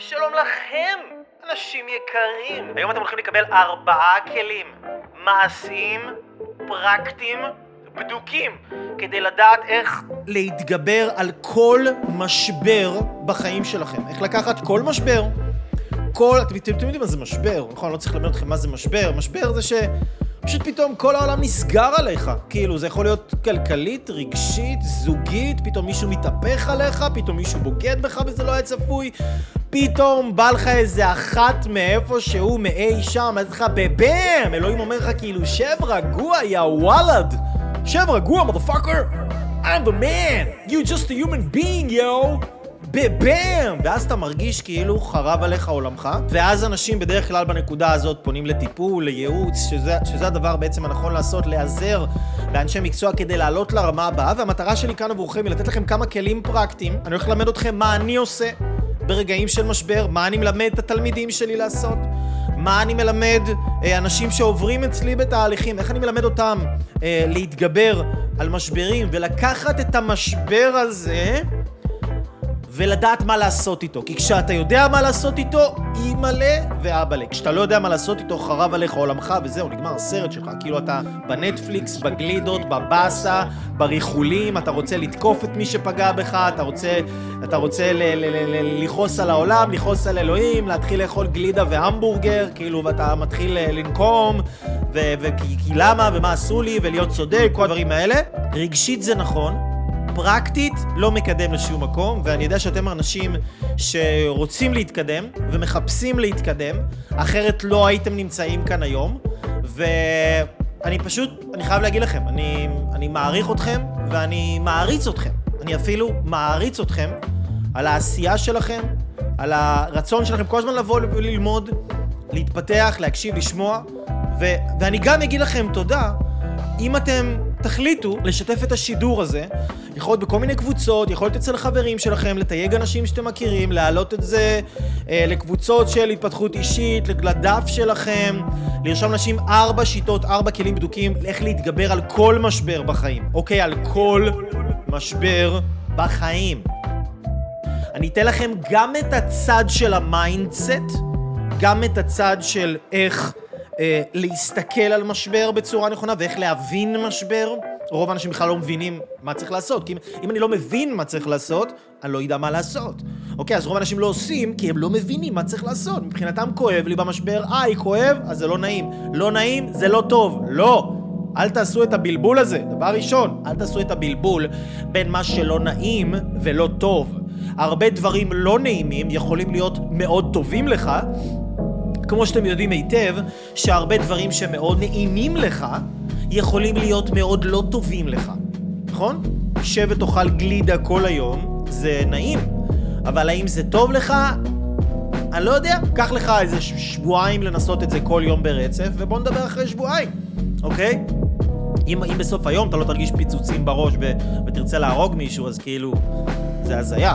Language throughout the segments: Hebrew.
שלום לכם, אנשים יקרים. היום אתם הולכים לקבל ארבעה כלים מעשיים, פרקטיים, בדוקים, כדי לדעת איך להתגבר על כל משבר בחיים שלכם. איך לקחת כל משבר, כל... אתם, יודעים מה זה משבר, נכון? לא צריך ללמד אתכם מה זה משבר. משבר זה ש... פשוט פתאום כל העולם נסגר עליך. כאילו, זה יכול להיות כלכלית, רגשית, זוגית, פתאום מישהו מתהפך עליך, פתאום מישהו בוגד בך וזה לא היה צפוי, פתאום בא לך איזה אחת מאיפה שהוא מאי שם, אומרת לך בבאם! אלוהים אומר לך כאילו, שב רגוע, יא וואלד! שב רגוע, motherfucker! I'm the man! You just a human being, yo! בבאם! ואז אתה מרגיש כאילו חרב עליך עולמך, ואז אנשים בדרך כלל בנקודה הזאת פונים לטיפול, לייעוץ, שזה, שזה הדבר בעצם הנכון לעשות, להיעזר לאנשי מקצוע כדי לעלות לרמה הבאה, והמטרה שלי כאן עבורכם היא לתת לכם כמה כלים פרקטיים. אני הולך ללמד אתכם מה אני עושה ברגעים של משבר, מה אני מלמד את התלמידים שלי לעשות. מה אני מלמד אה, אנשים שעוברים אצלי בתהליכים, איך אני מלמד אותם אה, להתגבר על משברים ולקחת את המשבר הזה ולדעת מה לעשות איתו. כי כשאתה יודע מה לעשות איתו, אימא'לה ואבא'לה. כשאתה לא יודע מה לעשות איתו, חרב עליך עולמך, וזהו, נגמר הסרט שלך. כאילו אתה בנטפליקס, בגלידות, בבאסה, בריחולים, אתה רוצה לתקוף את מי שפגע בך, אתה רוצה, אתה רוצה לכעוס על העולם, לכעוס על אלוהים, להתחיל לאכול גלידה והמבורגר, כאילו, ואתה מתחיל אה, לנקום, וכי למה, ומה עשו לי, ולהיות צודק, כל הדברים האלה. רגשית זה נכון, פרקטית לא מקדם לשום מקום, ואני יודע שאתם אנשים שרוצים להתקדם ומחפשים להתקדם, אחרת לא הייתם נמצאים כאן היום, ואני פשוט, אני חייב להגיד לכם, אני, אני מעריך אתכם ואני מעריץ אתכם. אני אפילו מעריץ אתכם על העשייה שלכם, על הרצון שלכם כל הזמן לבוא וללמוד, להתפתח, להקשיב, לשמוע, ו, ואני גם אגיד לכם תודה אם אתם תחליטו לשתף את השידור הזה, יכול להיות בכל מיני קבוצות, יכול להיות אצל חברים שלכם, לתייג אנשים שאתם מכירים, להעלות את זה אה, לקבוצות של התפתחות אישית, לדף שלכם, לרשום אנשים ארבע שיטות, ארבע כלים בדוקים, איך להתגבר על כל משבר בחיים, אוקיי? על כל משבר בחיים. אני אתן לכם גם את הצד של ה mindset, גם את הצד של איך... אה, להסתכל על משבר בצורה נכונה ואיך להבין משבר. רוב האנשים בכלל לא מבינים מה צריך לעשות, כי אם, אם אני לא מבין מה צריך לעשות, אני לא אדע מה לעשות. אוקיי, אז רוב האנשים לא עושים כי הם לא מבינים מה צריך לעשות. מבחינתם כואב לי במשבר, איי, כואב, אז זה לא נעים. לא נעים, זה לא טוב. לא! אל תעשו את הבלבול הזה. דבר ראשון, אל תעשו את הבלבול בין מה שלא נעים ולא טוב. הרבה דברים לא נעימים יכולים להיות מאוד טובים לך, כמו שאתם יודעים היטב, שהרבה דברים שמאוד נעימים לך, יכולים להיות מאוד לא טובים לך, נכון? שב ותאכל גלידה כל היום, זה נעים, אבל האם זה טוב לך? אני לא יודע, קח לך איזה שבועיים לנסות את זה כל יום ברצף, ובוא נדבר אחרי שבועיים, אוקיי? אם, אם בסוף היום אתה לא תרגיש פיצוצים בראש ו, ותרצה להרוג מישהו, אז כאילו, זה הזיה.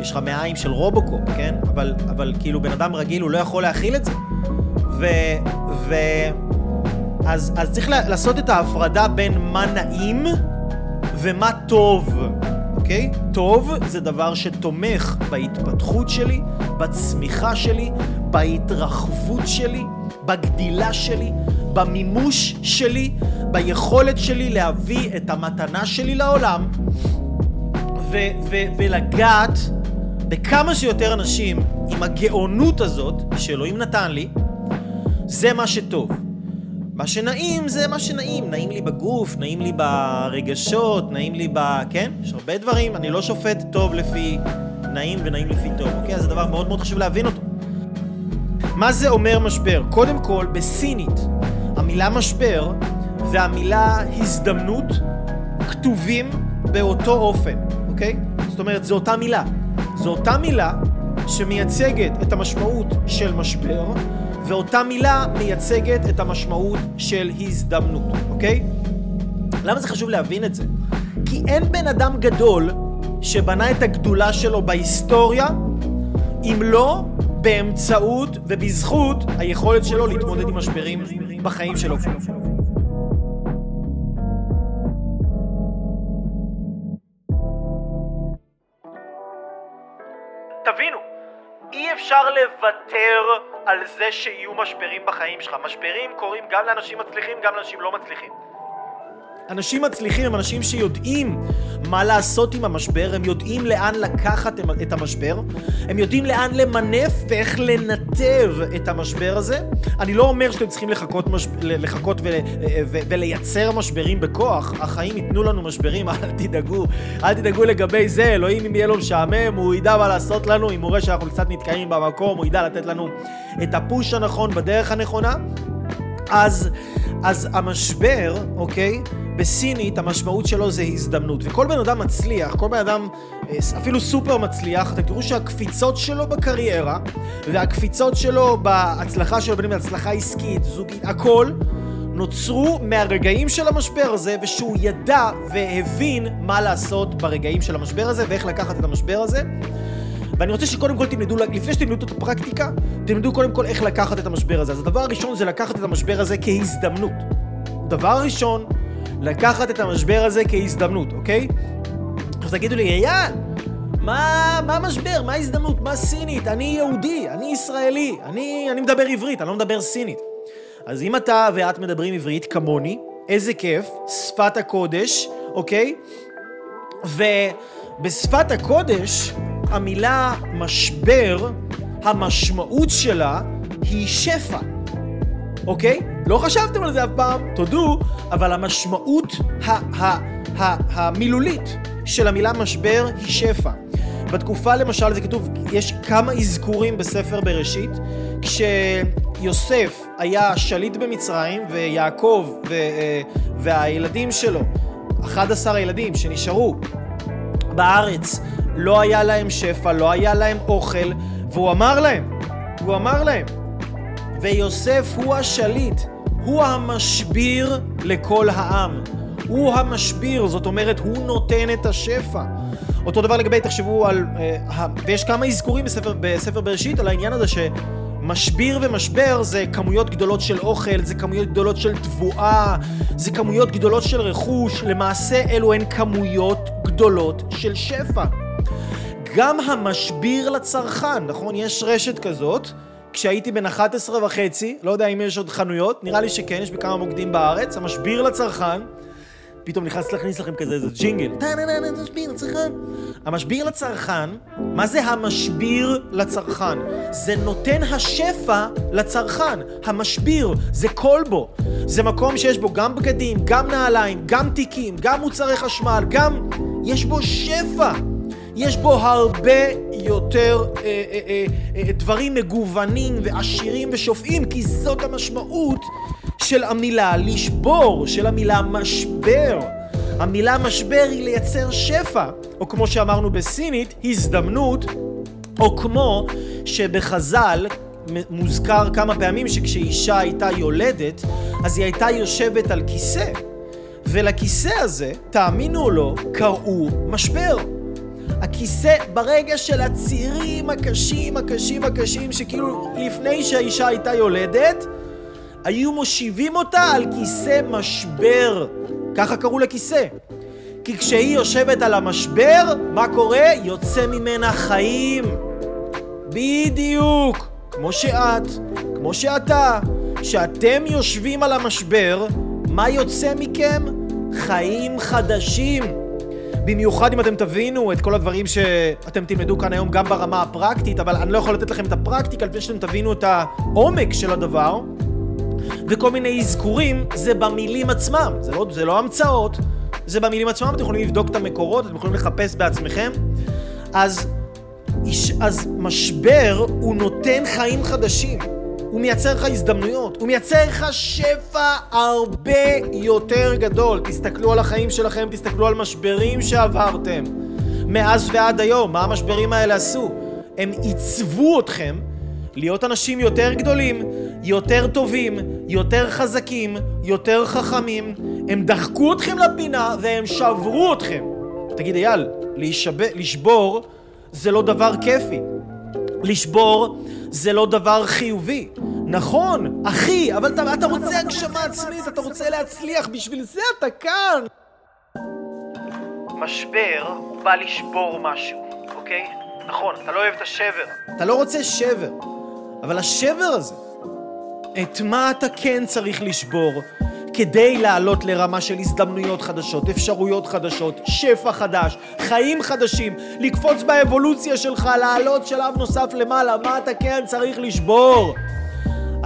יש לך מעיים של רובוקופ, כן? אבל, אבל כאילו בן אדם רגיל הוא לא יכול להכיל את זה. ו... ו... אז, אז צריך לעשות את ההפרדה בין מה נעים ומה טוב, אוקיי? טוב זה דבר שתומך בהתפתחות שלי, בצמיחה שלי, בהתרחבות שלי, בגדילה שלי, במימוש שלי, ביכולת שלי להביא את המתנה שלי לעולם ולגעת בכמה שיותר אנשים עם הגאונות הזאת שאלוהים נתן לי, זה מה שטוב. מה שנעים זה מה שנעים, נעים לי בגוף, נעים לי ברגשות, נעים לי ב... כן? יש הרבה דברים, אני לא שופט טוב לפי נעים ונעים לפי טוב, אוקיי? זה דבר מאוד מאוד חשוב להבין אותו. מה זה אומר משבר? קודם כל, בסינית, המילה משבר והמילה הזדמנות כתובים באותו אופן, אוקיי? זאת אומרת, זו אותה מילה. זו אותה מילה שמייצגת את המשמעות של משבר, ואותה מילה מייצגת את המשמעות של הזדמנות, אוקיי? למה זה חשוב להבין את זה? כי אין בן אדם גדול שבנה את הגדולה שלו בהיסטוריה, אם לא באמצעות ובזכות היכולת שלו להתמודד עם משברים בחיים שלו. תבינו, אי אפשר לוותר על זה שיהיו משברים בחיים שלך. משברים קורים גם לאנשים מצליחים, גם לאנשים לא מצליחים. אנשים מצליחים הם אנשים שיודעים מה לעשות עם המשבר, הם יודעים לאן לקחת את המשבר, הם יודעים לאן למנף ואיך לנתב את המשבר הזה. אני לא אומר שאתם צריכים לחכות, מש... לחכות ו... ו... ולייצר משברים בכוח, החיים ייתנו לנו משברים, אל תדאגו, אל תדאגו לגבי זה, אלוהים אם יהיה לו משעמם, הוא ידע מה לעשות לנו, אם הוא רואה שאנחנו קצת נתקעים במקום, הוא ידע לתת לנו את הפוש הנכון בדרך הנכונה. אז, אז המשבר, אוקיי? בסינית המשמעות שלו זה הזדמנות. וכל בן אדם מצליח, כל בן אדם אה, אפילו סופר מצליח, אתם תראו שהקפיצות שלו בקריירה והקפיצות שלו בהצלחה שלו, בין אם הצלחה עסקית, זוגית, הכל, נוצרו מהרגעים של המשבר הזה, ושהוא ידע והבין מה לעשות ברגעים של המשבר הזה ואיך לקחת את המשבר הזה. ואני רוצה שקודם כל תלמדו, לפני שתלמדו את הפרקטיקה, תלמדו קודם כל איך לקחת את המשבר הזה. אז הדבר הראשון זה לקחת את המשבר הזה כהזדמנות. דבר ראשון, לקחת את המשבר הזה כהזדמנות, אוקיי? אז תגידו לי, אייל, מה, מה משבר? מה ההזדמנות? מה סינית? אני יהודי, אני ישראלי, אני, אני מדבר עברית, אני לא מדבר סינית. אז אם אתה ואת מדברים עברית כמוני, איזה כיף, שפת הקודש, אוקיי? ובשפת הקודש, המילה משבר, המשמעות שלה היא שפע, אוקיי? לא חשבתם על זה אף פעם, תודו, אבל המשמעות המילולית של המילה משבר היא שפע. בתקופה למשל זה כתוב, יש כמה אזכורים בספר בראשית, כשיוסף היה שליט במצרים ויעקב ו- אה, והילדים שלו, 11 הילדים שנשארו בארץ, לא היה להם שפע, לא היה להם אוכל, והוא אמר להם, הוא אמר להם, ויוסף הוא השליט, הוא המשביר לכל העם. הוא המשביר, זאת אומרת, הוא נותן את השפע. אותו דבר לגבי, תחשבו על... אה, ויש כמה אזכורים בספר, בספר בראשית על העניין הזה שמשביר ומשבר זה כמויות גדולות של אוכל, זה כמויות גדולות של תבואה, זה כמויות גדולות של רכוש. למעשה אלו הן כמויות גדולות של שפע. גם המשביר לצרכן, נכון? יש רשת כזאת. כשהייתי בן 11 וחצי, לא יודע אם יש עוד חנויות, נראה לי שכן, יש בכמה מוקדים בארץ, המשביר לצרכן, פתאום נכנס להכניס לכם כזה איזה ג'ינגל. המשביר לצרכן. המשביר לצרכן, מה זה המשביר לצרכן? זה נותן השפע לצרכן. המשביר, זה כלבו. זה מקום שיש בו גם בגדים, גם נעליים, גם תיקים, גם מוצרי חשמל, גם... יש בו שפע. יש בו הרבה יותר אה, אה, אה, אה, דברים מגוונים ועשירים ושופעים, כי זאת המשמעות של המילה לשבור, של המילה משבר. המילה משבר היא לייצר שפע, או כמו שאמרנו בסינית, הזדמנות, או כמו שבחז"ל מוזכר כמה פעמים שכשאישה הייתה יולדת, אז היא הייתה יושבת על כיסא. ולכיסא הזה, תאמינו או לא, קראו משבר. הכיסא ברגע של הצירים הקשים, הקשים, הקשים, שכאילו לפני שהאישה הייתה יולדת, היו מושיבים אותה על כיסא משבר. ככה קראו לכיסא. כי כשהיא יושבת על המשבר, מה קורה? יוצא ממנה חיים. בדיוק. כמו שאת, כמו שאתה, כשאתם יושבים על המשבר, מה יוצא מכם? חיים חדשים. במיוחד אם אתם תבינו את כל הדברים שאתם תלמדו כאן היום גם ברמה הפרקטית, אבל אני לא יכול לתת לכם את הפרקטיקה לפני שאתם תבינו את העומק של הדבר. וכל מיני אזכורים זה במילים עצמם, זה לא, זה לא המצאות, זה במילים עצמם, אתם יכולים לבדוק את המקורות, אתם יכולים לחפש בעצמכם. אז, אז משבר הוא נותן חיים חדשים. הוא מייצר לך הזדמנויות, הוא מייצר לך שפע הרבה יותר גדול. תסתכלו על החיים שלכם, תסתכלו על משברים שעברתם. מאז ועד היום, מה המשברים האלה עשו? הם עיצבו אתכם להיות אנשים יותר גדולים, יותר טובים, יותר חזקים, יותר חכמים. הם דחקו אתכם לפינה והם שברו אתכם. תגיד אייל, לשבור זה לא דבר כיפי. לשבור זה לא דבר חיובי. נכון, אחי, אבל אתה, אתה רוצה הגשמה עצמית, אתה רוצה להצליח, בשביל זה אתה כאן. משבר הוא בא לשבור משהו, אוקיי? נכון, אתה לא אוהב את השבר. אתה לא רוצה שבר. אבל השבר הזה, את מה אתה כן צריך לשבור כדי לעלות לרמה של הזדמנויות חדשות, אפשרויות חדשות, שפע חדש, חיים חדשים, לקפוץ באבולוציה שלך, לעלות שלב נוסף למעלה, מה אתה כן צריך לשבור?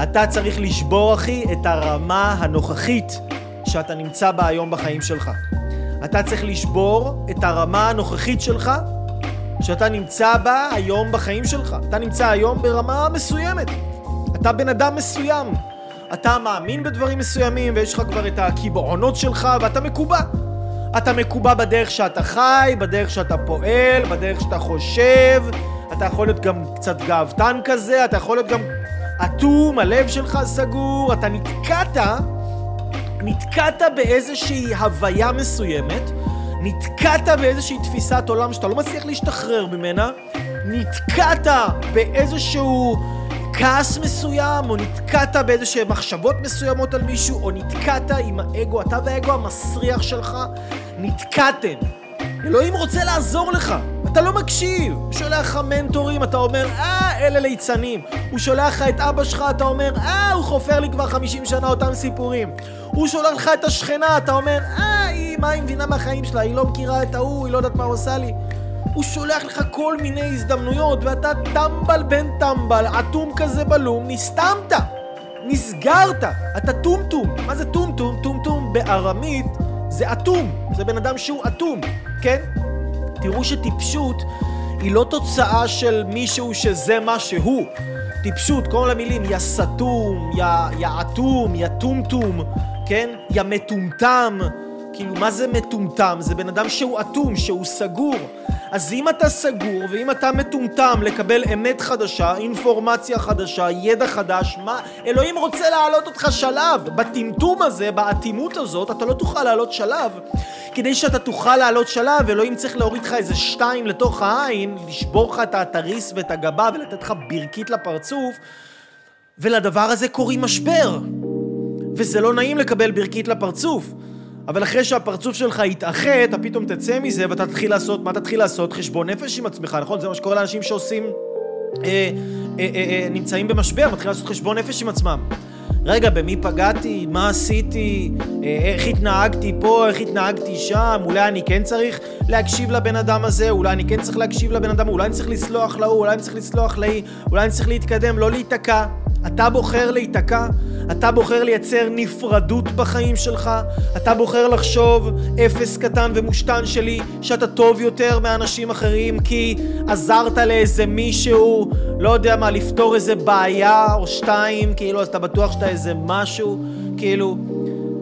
אתה צריך לשבור, אחי, את הרמה הנוכחית שאתה נמצא בה היום בחיים שלך. אתה צריך לשבור את הרמה הנוכחית שלך שאתה נמצא בה היום בחיים שלך. אתה נמצא היום ברמה מסוימת. אתה בן אדם מסוים. אתה מאמין בדברים מסוימים ויש לך כבר את הקיבעונות שלך ואתה מקובע. אתה מקובע בדרך שאתה חי, בדרך שאתה פועל, בדרך שאתה חושב. אתה יכול להיות גם קצת גאוותן כזה, אתה יכול להיות גם אטום, הלב שלך סגור, אתה נתקעת, נתקעת באיזושהי הוויה מסוימת, נתקעת באיזושהי תפיסת עולם שאתה לא מצליח להשתחרר ממנה, נתקעת באיזשהו כעס מסוים, או נתקעת באיזשהן מחשבות מסוימות על מישהו, או נתקעת עם האגו, אתה והאגו המסריח שלך, נתקעתם. אלוהים רוצה לעזור לך, אתה לא מקשיב. הוא שולח לך מנטורים, אתה אומר, אה, אלה ליצנים. הוא שולח לך את אבא שלך, אתה אומר, אה, הוא חופר לי כבר 50 שנה אותם סיפורים. הוא שולח לך את השכנה, אתה אומר, אה, היא, מה היא מבינה מהחיים שלה? היא לא מכירה את ההוא, היא לא יודעת מה הוא עושה לי. הוא שולח לך כל מיני הזדמנויות, ואתה טמבל בן טמבל, אטום כזה בלום, נסתמת, נסגרת, אתה טומטום. מה זה טומטום? טומטום בארמית זה אטום, זה בן אדם שהוא אטום, כן? תראו שטיפשות היא לא תוצאה של מישהו שזה מה שהוא. טיפשות, כל המילים, יא סתום, יא אטום, יא טומטום, כן? יא מטומטם. כאילו, מה זה מטומטם? זה בן אדם שהוא אטום, שהוא סגור. אז אם אתה סגור ואם אתה מטומטם לקבל אמת חדשה, אינפורמציה חדשה, ידע חדש, מה... אלוהים רוצה להעלות אותך שלב. בטמטום הזה, באטימות הזאת, אתה לא תוכל לעלות שלב. כדי שאתה תוכל לעלות שלב, אלוהים צריך להוריד לך איזה שתיים לתוך העין, לשבור לך את התריס ואת הגבה ולתת לך ברכית לפרצוף, ולדבר הזה קוראים משבר. וזה לא נעים לקבל ברכית לפרצוף. אבל אחרי שהפרצוף שלך יתאחה, אתה פתאום תצא מזה ואתה תתחיל לעשות, מה תתחיל לעשות? חשבון נפש עם עצמך, נכון? זה מה שקורה לאנשים שעושים, אה, אה, אה, אה, נמצאים במשבר, מתחילים לעשות חשבון נפש עם עצמם. רגע, במי פגעתי? מה עשיתי? אה, איך התנהגתי פה? איך התנהגתי שם? אולי אני כן צריך להקשיב לבן אדם הזה? אולי אני כן צריך להקשיב לבן אדם? אולי אני צריך לסלוח להוא? אולי אני צריך לסלוח להיא? אולי אני צריך להתקדם? לא להיתקע. אתה בוחר להיתקע, אתה בוחר לייצר נפרדות בחיים שלך, אתה בוחר לחשוב אפס קטן ומושתן שלי שאתה טוב יותר מאנשים אחרים כי עזרת לאיזה מישהו, לא יודע מה, לפתור איזה בעיה או שתיים, כאילו, אז אתה בטוח שאתה איזה משהו, כאילו,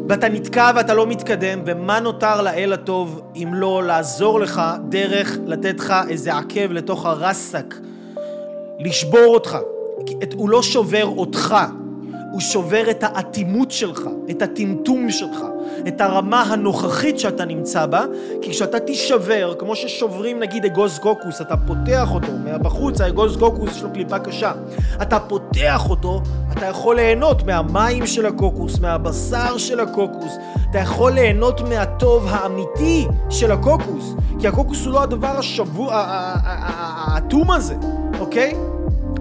ואתה נתקע ואתה לא מתקדם, ומה נותר לאל הטוב אם לא לעזור לך דרך לתת לך איזה עקב לתוך הרסק, לשבור אותך. הוא לא שובר אותך, הוא שובר את האטימות שלך, את הטמטום שלך, את הרמה הנוכחית שאתה נמצא בה, כי כשאתה תישבר, כמו ששוברים נגיד אגוז קוקוס, אתה פותח אותו, מהבחוץ האגוז קוקוס יש לו קליפה קשה, אתה פותח אותו, אתה יכול ליהנות מהמים של הקוקוס, מהבשר של הקוקוס, אתה יכול ליהנות מהטוב האמיתי של הקוקוס, כי הקוקוס הוא לא הדבר השבוע, האטום הזה, אוקיי?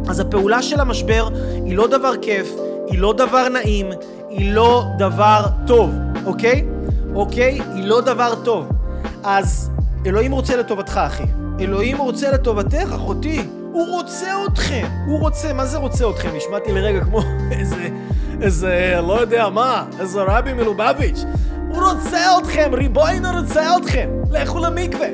אז הפעולה של המשבר היא לא דבר כיף, היא לא דבר נעים, היא לא דבר טוב, אוקיי? אוקיי? היא לא דבר טוב. אז אלוהים רוצה לטובתך, אחי. אלוהים רוצה לטובתך, אחותי. הוא רוצה אתכם. הוא רוצה, מה זה רוצה אתכם? נשמעתי לרגע כמו איזה, איזה, לא יודע מה, איזה רבי מלובביץ'. הוא רוצה אתכם, ריבונו רוצה אתכם. לכו למקווה.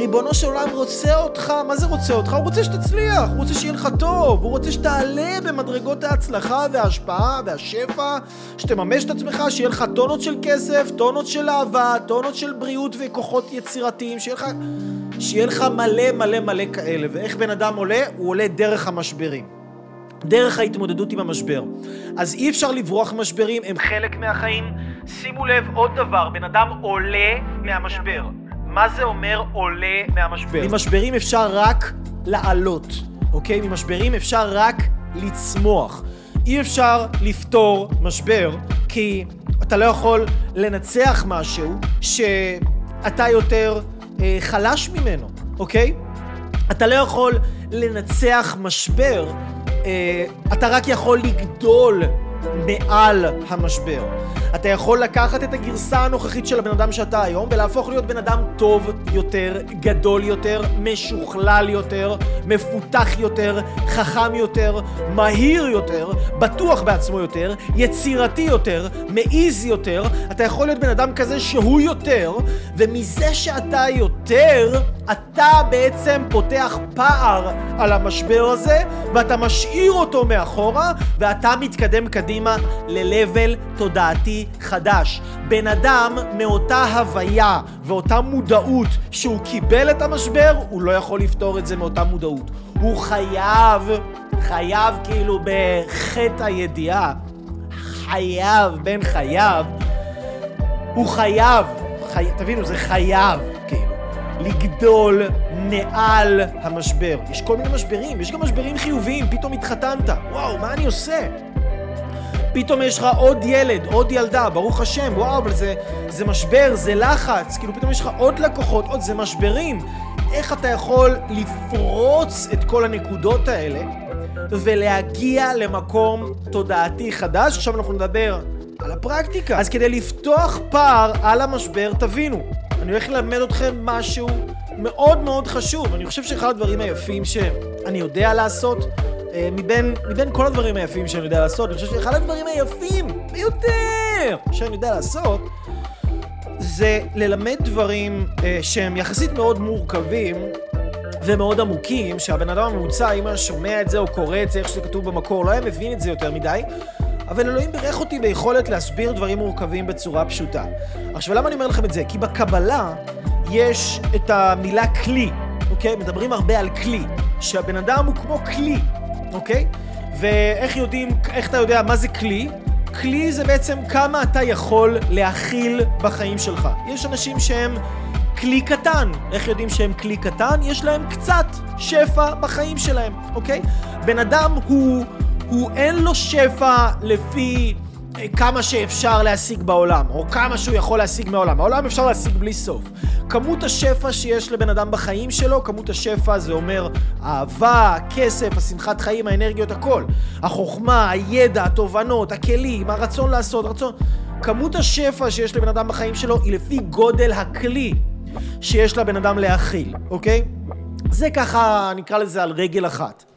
ריבונו של עולם רוצה אותך, מה זה רוצה אותך? הוא רוצה שתצליח, הוא רוצה שיהיה לך טוב, הוא רוצה שתעלה במדרגות ההצלחה וההשפעה והשפע, שתממש את עצמך, שיהיה לך טונות של כסף, טונות של אהבה, טונות של בריאות וכוחות יצירתיים, שיהיה לך, שיהיה לך מלא מלא מלא כאלה. ואיך בן אדם עולה? הוא עולה דרך המשברים. דרך ההתמודדות עם המשבר. אז אי אפשר לברוח ממשברים, הם חלק מהחיים. שימו לב עוד דבר, בן אדם עולה מהמשבר. מה זה אומר עולה מהמשבר? ממשברים אפשר רק לעלות, אוקיי? ממשברים אפשר רק לצמוח. אי אפשר לפתור משבר, כי אתה לא יכול לנצח משהו שאתה יותר אה, חלש ממנו, אוקיי? אתה לא יכול לנצח משבר, אה, אתה רק יכול לגדול מעל המשבר. אתה יכול לקחת את הגרסה הנוכחית של הבן אדם שאתה היום ולהפוך להיות בן אדם טוב יותר, גדול יותר, משוכלל יותר, מפותח יותר, חכם יותר, מהיר יותר, בטוח בעצמו יותר, יצירתי יותר, מעיז יותר. אתה יכול להיות בן אדם כזה שהוא יותר, ומזה שאתה יותר, אתה בעצם פותח פער על המשבר הזה, ואתה משאיר אותו מאחורה, ואתה מתקדם קדימה ל-level תודעתי חדש. בן אדם מאותה הוויה ואותה מודעות שהוא קיבל את המשבר, הוא לא יכול לפתור את זה מאותה מודעות. הוא חייב, חייב כאילו בחטא הידיעה, חייב, בן חייב, הוא חייב, חי... תבינו, זה חייב, לגדול מעל המשבר. יש כל מיני משברים, יש גם משברים חיוביים, פתאום התחתנת, וואו, מה אני עושה? פתאום יש לך עוד ילד, עוד ילדה, ברוך השם, וואו, אבל זה, זה משבר, זה לחץ, כאילו פתאום יש לך עוד לקוחות, עוד, זה משברים. איך אתה יכול לפרוץ את כל הנקודות האלה ולהגיע למקום תודעתי חדש? עכשיו אנחנו נדבר על הפרקטיקה. אז כדי לפתוח פער על המשבר, תבינו, אני הולך ללמד אתכם משהו מאוד מאוד חשוב. אני חושב שאחד הדברים היפים שאני יודע לעשות, אה, מבין, מבין כל הדברים היפים שאני יודע לעשות, אני חושב שאחד הדברים היפים ביותר שאני יודע לעשות, זה ללמד דברים אה, שהם יחסית מאוד מורכבים ומאוד עמוקים, שהבן אדם הממוצע, אם היה שומע את זה או קורא את זה, איך שזה כתוב במקור, לא היה מבין את זה יותר מדי. אבל אלוהים בירך אותי ביכולת להסביר דברים מורכבים בצורה פשוטה. עכשיו, למה אני אומר לכם את זה? כי בקבלה יש את המילה כלי, אוקיי? מדברים הרבה על כלי. שהבן אדם הוא כמו כלי, אוקיי? ואיך יודעים, איך אתה יודע מה זה כלי? כלי זה בעצם כמה אתה יכול להכיל בחיים שלך. יש אנשים שהם כלי קטן. איך יודעים שהם כלי קטן? יש להם קצת שפע בחיים שלהם, אוקיי? בן אדם הוא, הוא אין לו שפע לפי אה, כמה שאפשר להשיג בעולם, או כמה שהוא יכול להשיג מהעולם. העולם אפשר להשיג בלי סוף. כמות השפע שיש לבן אדם בחיים שלו, כמות השפע זה אומר אהבה, כסף, השמחת חיים, האנרגיות, הכל. החוכמה, הידע, התובנות, הכלים, הרצון לעשות, הרצון... כמות השפע שיש לבן אדם בחיים שלו היא לפי גודל הכלי שיש לבן אדם להכיל, אוקיי? זה ככה, נקרא לזה על רגל אחת.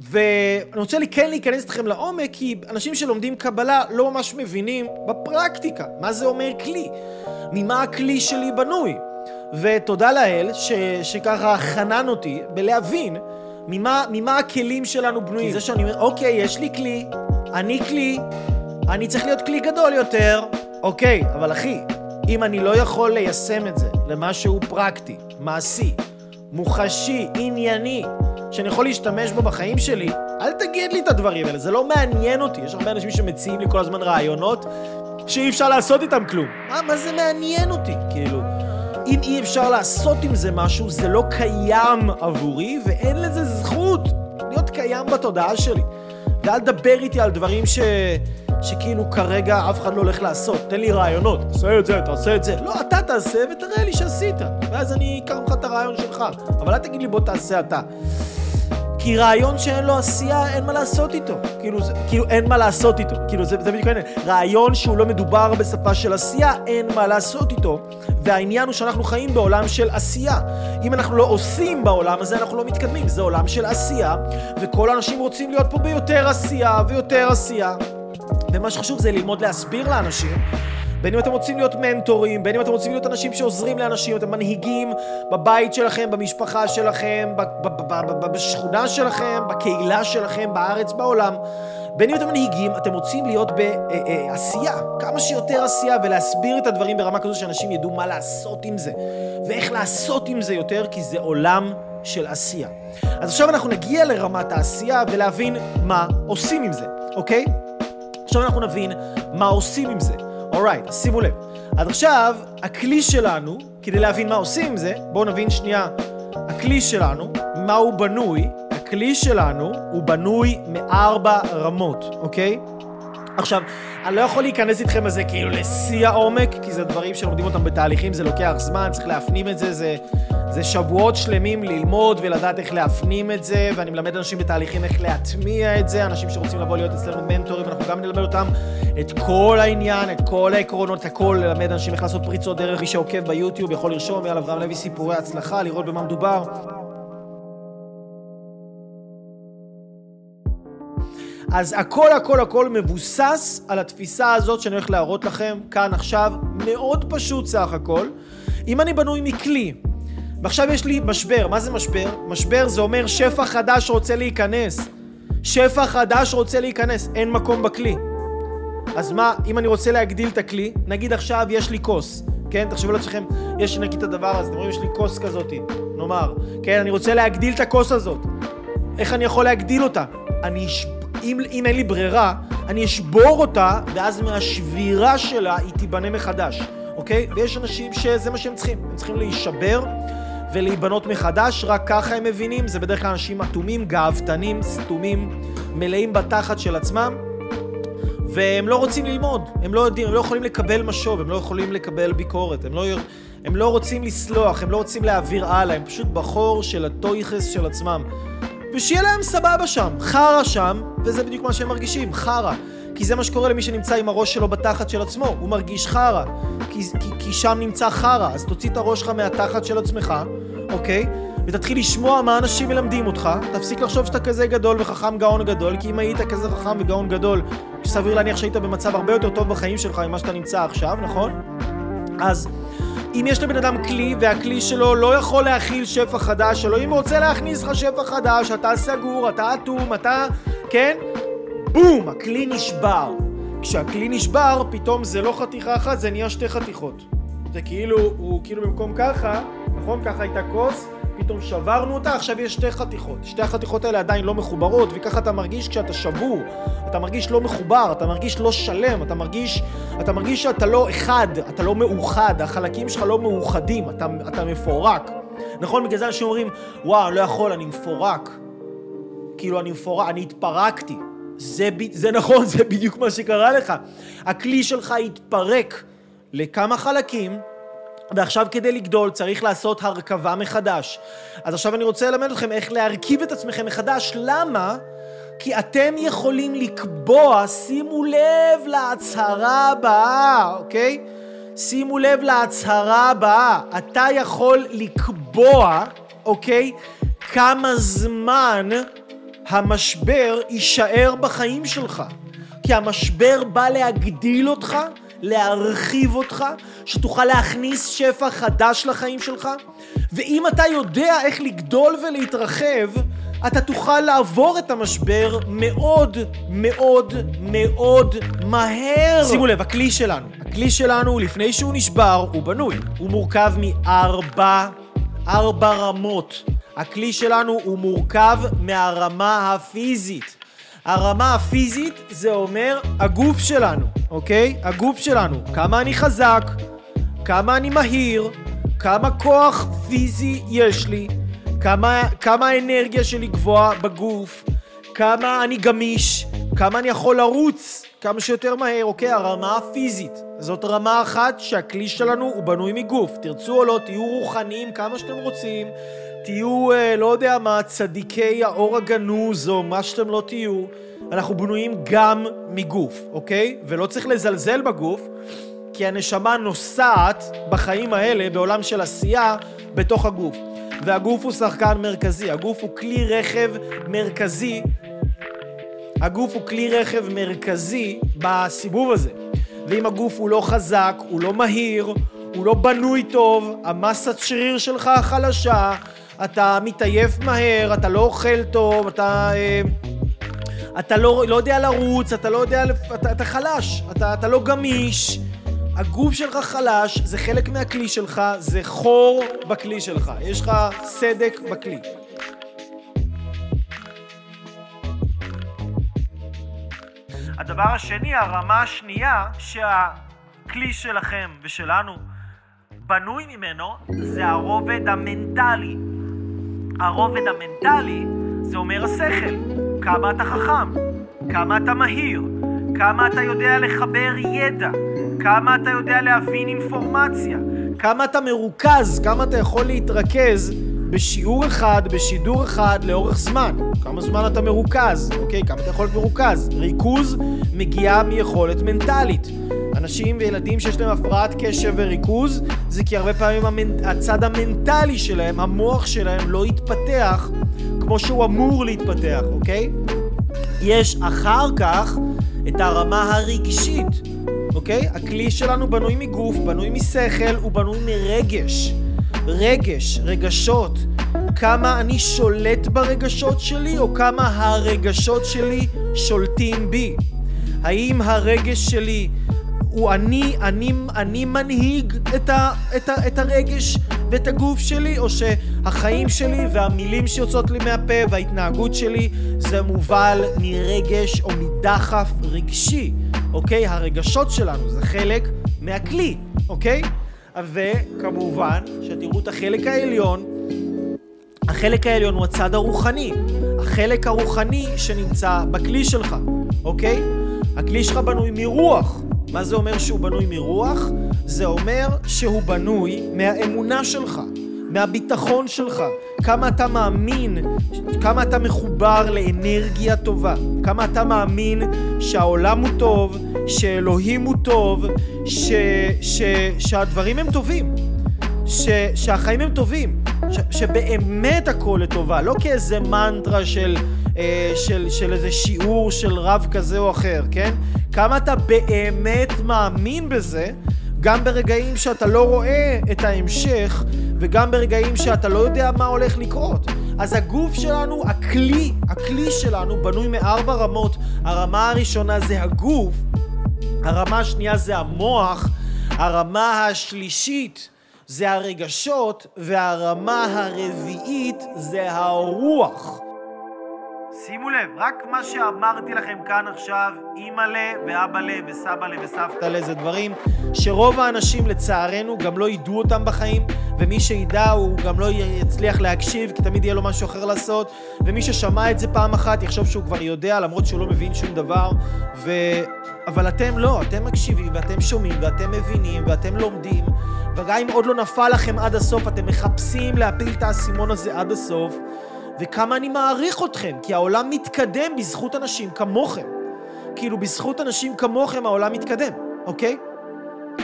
ואני רוצה לי כן להיכנס איתכם לעומק, כי אנשים שלומדים קבלה לא ממש מבינים בפרקטיקה מה זה אומר כלי, ממה הכלי שלי בנוי. ותודה לאל ש, שככה חנן אותי בלהבין ממה, ממה הכלים שלנו בנויים. כי זה שאני אומר, אוקיי, יש לי כלי, אני כלי, אני צריך להיות כלי גדול יותר, אוקיי, אבל אחי, אם אני לא יכול ליישם את זה למשהו פרקטי, מעשי, מוחשי, ענייני, שאני יכול להשתמש בו בחיים שלי, אל תגיד לי את הדברים האלה, זה לא מעניין אותי. יש הרבה אנשים שמציעים לי כל הזמן רעיונות שאי אפשר לעשות איתם כלום. מה, מה זה מעניין אותי? כאילו, אם אי אפשר לעשות עם זה משהו, זה לא קיים עבורי, ואין לזה זכות להיות קיים בתודעה שלי. ואל תדבר איתי על דברים ש... שכאילו כרגע אף אחד לא הולך לעשות. תן לי רעיונות, תעשה את זה, תעשה את זה. לא, אתה תעשה ותראה לי שעשית. ואז אני אקח ממך את הרעיון שלך. אבל אל תגיד לי בוא תעשה אתה. כי רעיון שאין לו עשייה, אין מה לעשות איתו. כאילו, זה, כאילו אין מה לעשות איתו. כאילו, זה, זה בדיוק העניין. רעיון שהוא לא מדובר בשפה של עשייה, אין מה לעשות איתו. והעניין הוא שאנחנו חיים בעולם של עשייה. אם אנחנו לא עושים בעולם הזה, אנחנו לא מתקדמים. זה עולם של עשייה, וכל האנשים רוצים להיות פה ביותר עשייה ויותר עשייה. ומה שחשוב זה ללמוד להסביר לאנשים בין אם אתם רוצים להיות מנטורים, בין אם אתם רוצים להיות אנשים שעוזרים לאנשים, אתם מנהיגים בבית שלכם, במשפחה שלכם, בשכונה שלכם, בקהילה שלכם, בארץ, בעולם. בין אם אתם מנהיגים, אתם רוצים להיות בעשייה, כמה שיותר עשייה, ולהסביר את הדברים ברמה כזו שאנשים ידעו מה לעשות עם זה, ואיך לעשות עם זה יותר, כי זה עולם של עשייה. אז עכשיו אנחנו נגיע לרמת העשייה ולהבין מה עושים עם זה, אוקיי? עכשיו אנחנו נבין מה עושים עם זה. אורייט, שימו לב. עד עכשיו, הכלי שלנו, כדי להבין מה עושים עם זה, בואו נבין שנייה, הכלי שלנו, מה הוא בנוי, הכלי שלנו הוא בנוי מארבע רמות, אוקיי? עכשיו, אני לא יכול להיכנס איתכם לזה כאילו לשיא העומק, כי זה דברים שלומדים אותם בתהליכים, זה לוקח זמן, צריך להפנים את זה, זה, זה שבועות שלמים ללמוד ולדעת איך להפנים את זה, ואני מלמד אנשים בתהליכים איך להטמיע את זה, אנשים שרוצים לבוא להיות אצלנו מנטורים, אנחנו גם נלמד אותם את כל העניין, את כל העקרונות, הכל, ללמד אנשים איך לעשות פריצות דרך, מי שעוקב ביוטיוב יכול לרשום על אברהם לוי סיפורי הצלחה, לראות במה מדובר. אז הכל הכל הכל מבוסס על התפיסה הזאת שאני הולך להראות לכם כאן עכשיו, מאוד פשוט סך הכל. אם אני בנוי מכלי, ועכשיו יש לי משבר, מה זה משבר? משבר זה אומר שפע חדש רוצה להיכנס. שפע חדש רוצה להיכנס, אין מקום בכלי. אז מה, אם אני רוצה להגדיל את הכלי, נגיד עכשיו יש לי כוס, כן? תחשבו לעצמכם, יש נגיד את הדבר הזה, אתם רואים, יש לי כוס כזאת, נאמר, כן? אני רוצה להגדיל את הכוס הזאת. איך אני יכול להגדיל אותה? אני אשב... אם, אם אין לי ברירה, אני אשבור אותה, ואז מהשבירה שלה היא תיבנה מחדש, אוקיי? ויש אנשים שזה מה שהם צריכים, הם צריכים להישבר ולהיבנות מחדש, רק ככה הם מבינים, זה בדרך כלל אנשים אטומים, גאוותנים, סתומים, מלאים בתחת של עצמם, והם לא רוצים ללמוד, הם לא יודעים, הם לא יכולים לקבל משוב, הם לא יכולים לקבל ביקורת, הם לא, הם לא רוצים לסלוח, הם לא רוצים להעביר הלאה, הם פשוט בחור של הטויכס של עצמם. ושיהיה להם סבבה שם, חרא שם, וזה בדיוק מה שהם מרגישים, חרא. כי זה מה שקורה למי שנמצא עם הראש שלו בתחת של עצמו, הוא מרגיש חרא. כי, כי, כי שם נמצא חרא, אז תוציא את הראש שלך מהתחת של עצמך, אוקיי? ותתחיל לשמוע מה אנשים מלמדים אותך, תפסיק לחשוב שאתה כזה גדול וחכם גאון גדול, כי אם היית כזה חכם וגאון גדול, סביר להניח שהיית במצב הרבה יותר טוב בחיים שלך ממה שאתה נמצא עכשיו, נכון? אז אם יש לבן אדם כלי והכלי שלו לא יכול להכיל שפע חדש, אלוהים רוצה להכניס לך שפע חדש, אתה סגור, אתה אטום, אתה... כן? בום! הכלי נשבר. כשהכלי נשבר, פתאום זה לא חתיכה אחת, זה נהיה שתי חתיכות. זה כאילו, הוא כאילו במקום ככה, נכון? ככה הייתה כוס, פתאום שברנו אותה, עכשיו יש שתי חתיכות. שתי החתיכות האלה עדיין לא מחוברות, וככה אתה מרגיש כשאתה שבור. אתה מרגיש לא מחובר, אתה מרגיש לא שלם, אתה מרגיש, אתה מרגיש שאתה לא אחד, אתה לא מאוחד, החלקים שלך לא מאוחדים, אתה, אתה מפורק. נכון? בגלל זה אנשים אומרים, וואו, לא יכול, אני מפורק. כאילו, אני מפורק, אני התפרקתי. זה, זה נכון, זה בדיוק מה שקרה לך. הכלי שלך התפרק לכמה חלקים, ועכשיו כדי לגדול צריך לעשות הרכבה מחדש. אז עכשיו אני רוצה ללמד אתכם איך להרכיב את עצמכם מחדש. למה? כי אתם יכולים לקבוע, שימו לב להצהרה הבאה, אוקיי? שימו לב להצהרה הבאה. אתה יכול לקבוע, אוקיי? כמה זמן המשבר יישאר בחיים שלך. כי המשבר בא להגדיל אותך להרחיב אותך, שתוכל להכניס שפע חדש לחיים שלך, ואם אתה יודע איך לגדול ולהתרחב, אתה תוכל לעבור את המשבר מאוד מאוד מאוד מהר. שימו לב, הכלי שלנו, הכלי שלנו, לפני שהוא נשבר, הוא בנוי. הוא מורכב מארבע, ארבע רמות. הכלי שלנו הוא מורכב מהרמה הפיזית. הרמה הפיזית זה אומר הגוף שלנו, אוקיי? הגוף שלנו. כמה אני חזק, כמה אני מהיר, כמה כוח פיזי יש לי, כמה, כמה האנרגיה שלי גבוהה בגוף, כמה אני גמיש, כמה אני יכול לרוץ כמה שיותר מהר, אוקיי? הרמה הפיזית. זאת רמה אחת שהכלי שלנו הוא בנוי מגוף. תרצו או לא, תהיו רוחניים כמה שאתם רוצים, תהיו, אה, לא יודע מה, צדיקי האור הגנוז או מה שאתם לא תהיו. אנחנו בנויים גם מגוף, אוקיי? ולא צריך לזלזל בגוף, כי הנשמה נוסעת בחיים האלה, בעולם של עשייה, בתוך הגוף. והגוף הוא שחקן מרכזי, הגוף הוא כלי רכב מרכזי. הגוף הוא כלי רכב מרכזי בסיבוב הזה. ואם הגוף הוא לא חזק, הוא לא מהיר, הוא לא בנוי טוב, המסת שריר שלך חלשה, אתה מתעייף מהר, אתה לא אוכל טוב, אתה... אה, אתה לא, לא יודע לרוץ, אתה לא יודע... אתה, אתה חלש, אתה, אתה לא גמיש. הגוף שלך חלש, זה חלק מהכלי שלך, זה חור בכלי שלך. יש לך סדק בכלי. הדבר השני, הרמה השנייה, שהכלי שלכם ושלנו בנוי ממנו, זה הרובד המנטלי. הרובד המנטלי זה אומר השכל, כמה אתה חכם, כמה אתה מהיר, כמה אתה יודע לחבר ידע, כמה אתה יודע להבין אינפורמציה, כמה אתה מרוכז, כמה אתה יכול להתרכז בשיעור אחד, בשידור אחד, לאורך זמן. כמה זמן אתה מרוכז, אוקיי? כמה אתה יכול להיות מרוכז. ריכוז מגיע מיכולת מנטלית. אנשים וילדים שיש להם הפרעת קשב וריכוז, זה כי הרבה פעמים המנ... הצד המנטלי שלהם, המוח שלהם, לא יתפתח כמו שהוא אמור להתפתח, אוקיי? יש אחר כך את הרמה הרגשית, אוקיי? הכלי שלנו בנוי מגוף, בנוי משכל, הוא בנוי מרגש. רגש, רגשות. כמה אני שולט ברגשות שלי, או כמה הרגשות שלי שולטים בי. האם הרגש שלי הוא אני, אני, אני מנהיג את, ה, את, ה, את הרגש ואת הגוף שלי, או שהחיים שלי והמילים שיוצאות לי מהפה וההתנהגות שלי זה מובל מרגש או מדחף רגשי, אוקיי? הרגשות שלנו זה חלק מהכלי, אוקיי? וכמובן, שתראו את החלק העליון, החלק העליון הוא הצד הרוחני, החלק הרוחני שנמצא בכלי שלך, אוקיי? הכלי שלך בנוי מרוח. מה זה אומר שהוא בנוי מרוח? זה אומר שהוא בנוי מהאמונה שלך, מהביטחון שלך, כמה אתה מאמין, כמה אתה מחובר לאנרגיה טובה, כמה אתה מאמין שהעולם הוא טוב, שאלוהים הוא טוב, ש, ש, שהדברים הם טובים, ש, שהחיים הם טובים, ש, שבאמת הכל לטובה, לא כאיזה מנטרה של, אה, של, של איזה שיעור של רב כזה או אחר, כן? כמה אתה באמת מאמין בזה, גם ברגעים שאתה לא רואה את ההמשך, וגם ברגעים שאתה לא יודע מה הולך לקרות. אז הגוף שלנו, הכלי, הכלי שלנו בנוי מארבע רמות. הרמה הראשונה זה הגוף, הרמה השנייה זה המוח, הרמה השלישית זה הרגשות, והרמה הרביעית זה הרוח. שימו לב, רק מה שאמרתי לכם כאן עכשיו, אימא'לה ואבא'לה וסבא'לה וסבתא'לה זה דברים שרוב האנשים לצערנו גם לא ידעו אותם בחיים ומי שידע הוא גם לא יצליח להקשיב כי תמיד יהיה לו משהו אחר לעשות. ומי ששמע את זה פעם אחת יחשוב שהוא כבר יודע למרות שהוא לא מבין שום דבר. ו... אבל אתם לא, אתם מקשיבים ואתם שומעים ואתם מבינים ואתם לומדים. וגם אם עוד לא נפל לכם עד הסוף אתם מחפשים להפיל את האסימון הזה עד הסוף וכמה אני מעריך אתכם, כי העולם מתקדם בזכות אנשים כמוכם. כאילו, בזכות אנשים כמוכם העולם מתקדם, אוקיי?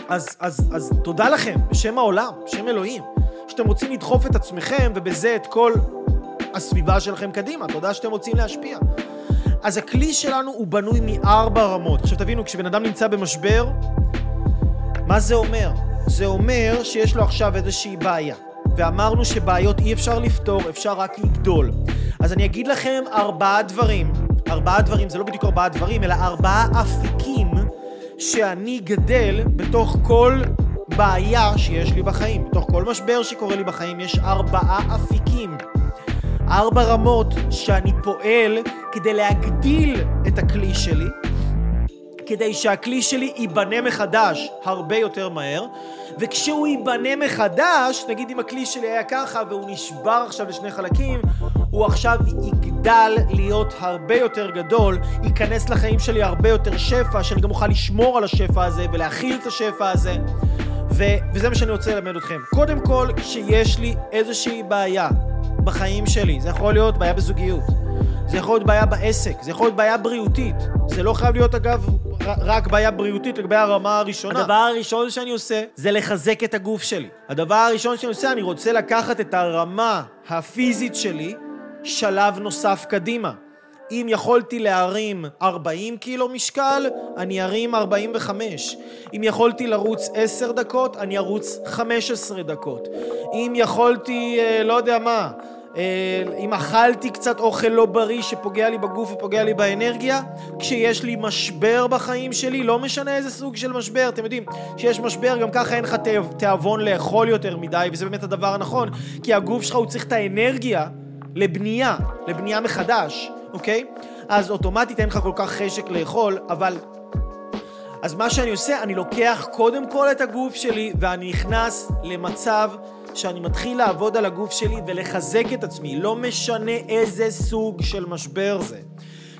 אז, אז, אז תודה לכם, בשם העולם, בשם אלוהים, שאתם רוצים לדחוף את עצמכם, ובזה את כל הסביבה שלכם קדימה. תודה שאתם רוצים להשפיע. אז הכלי שלנו הוא בנוי מארבע רמות. עכשיו תבינו, כשבן אדם נמצא במשבר, מה זה אומר? זה אומר שיש לו עכשיו איזושהי בעיה. ואמרנו שבעיות אי אפשר לפתור, אפשר רק לגדול. אז אני אגיד לכם ארבעה דברים. ארבעה דברים, זה לא בדיוק ארבעה דברים, אלא ארבעה אפיקים שאני גדל בתוך כל בעיה שיש לי בחיים. בתוך כל משבר שקורה לי בחיים יש ארבעה אפיקים. ארבע רמות שאני פועל כדי להגדיל את הכלי שלי, כדי שהכלי שלי ייבנה מחדש הרבה יותר מהר, וכשהוא ייבנה מחדש, נגיד אם הכלי שלי היה ככה והוא נשבר עכשיו לשני חלקים, הוא עכשיו יגדל להיות הרבה יותר גדול, ייכנס לחיים שלי הרבה יותר שפע, שאני גם אוכל לשמור על השפע הזה ולהכיל את השפע הזה. ו- וזה מה שאני רוצה ללמד אתכם. קודם כל, כשיש לי איזושהי בעיה בחיים שלי, זה יכול להיות בעיה בזוגיות, זה יכול להיות בעיה בעסק, זה יכול להיות בעיה בריאותית, זה לא חייב להיות אגב רק בעיה בריאותית לגבי הרמה הראשונה. הדבר הראשון שאני עושה זה לחזק את הגוף שלי. הדבר הראשון שאני עושה, אני רוצה לקחת את הרמה הפיזית שלי שלב נוסף קדימה. אם יכולתי להרים 40 קילו משקל, אני ארים 45. אם יכולתי לרוץ 10 דקות, אני ארוץ 15 דקות. אם יכולתי, אה, לא יודע מה, אה, אם אכלתי קצת אוכל לא בריא שפוגע לי בגוף ופוגע לי באנרגיה, כשיש לי משבר בחיים שלי, לא משנה איזה סוג של משבר, אתם יודעים, כשיש משבר גם ככה אין לך תיאבון לאכול יותר מדי, וזה באמת הדבר הנכון, כי הגוף שלך הוא צריך את האנרגיה לבנייה, לבנייה מחדש, אוקיי? אז אוטומטית אין לך כל כך חשק לאכול, אבל... אז מה שאני עושה, אני לוקח קודם כל את הגוף שלי ואני נכנס למצב שאני מתחיל לעבוד על הגוף שלי ולחזק את עצמי, לא משנה איזה סוג של משבר זה.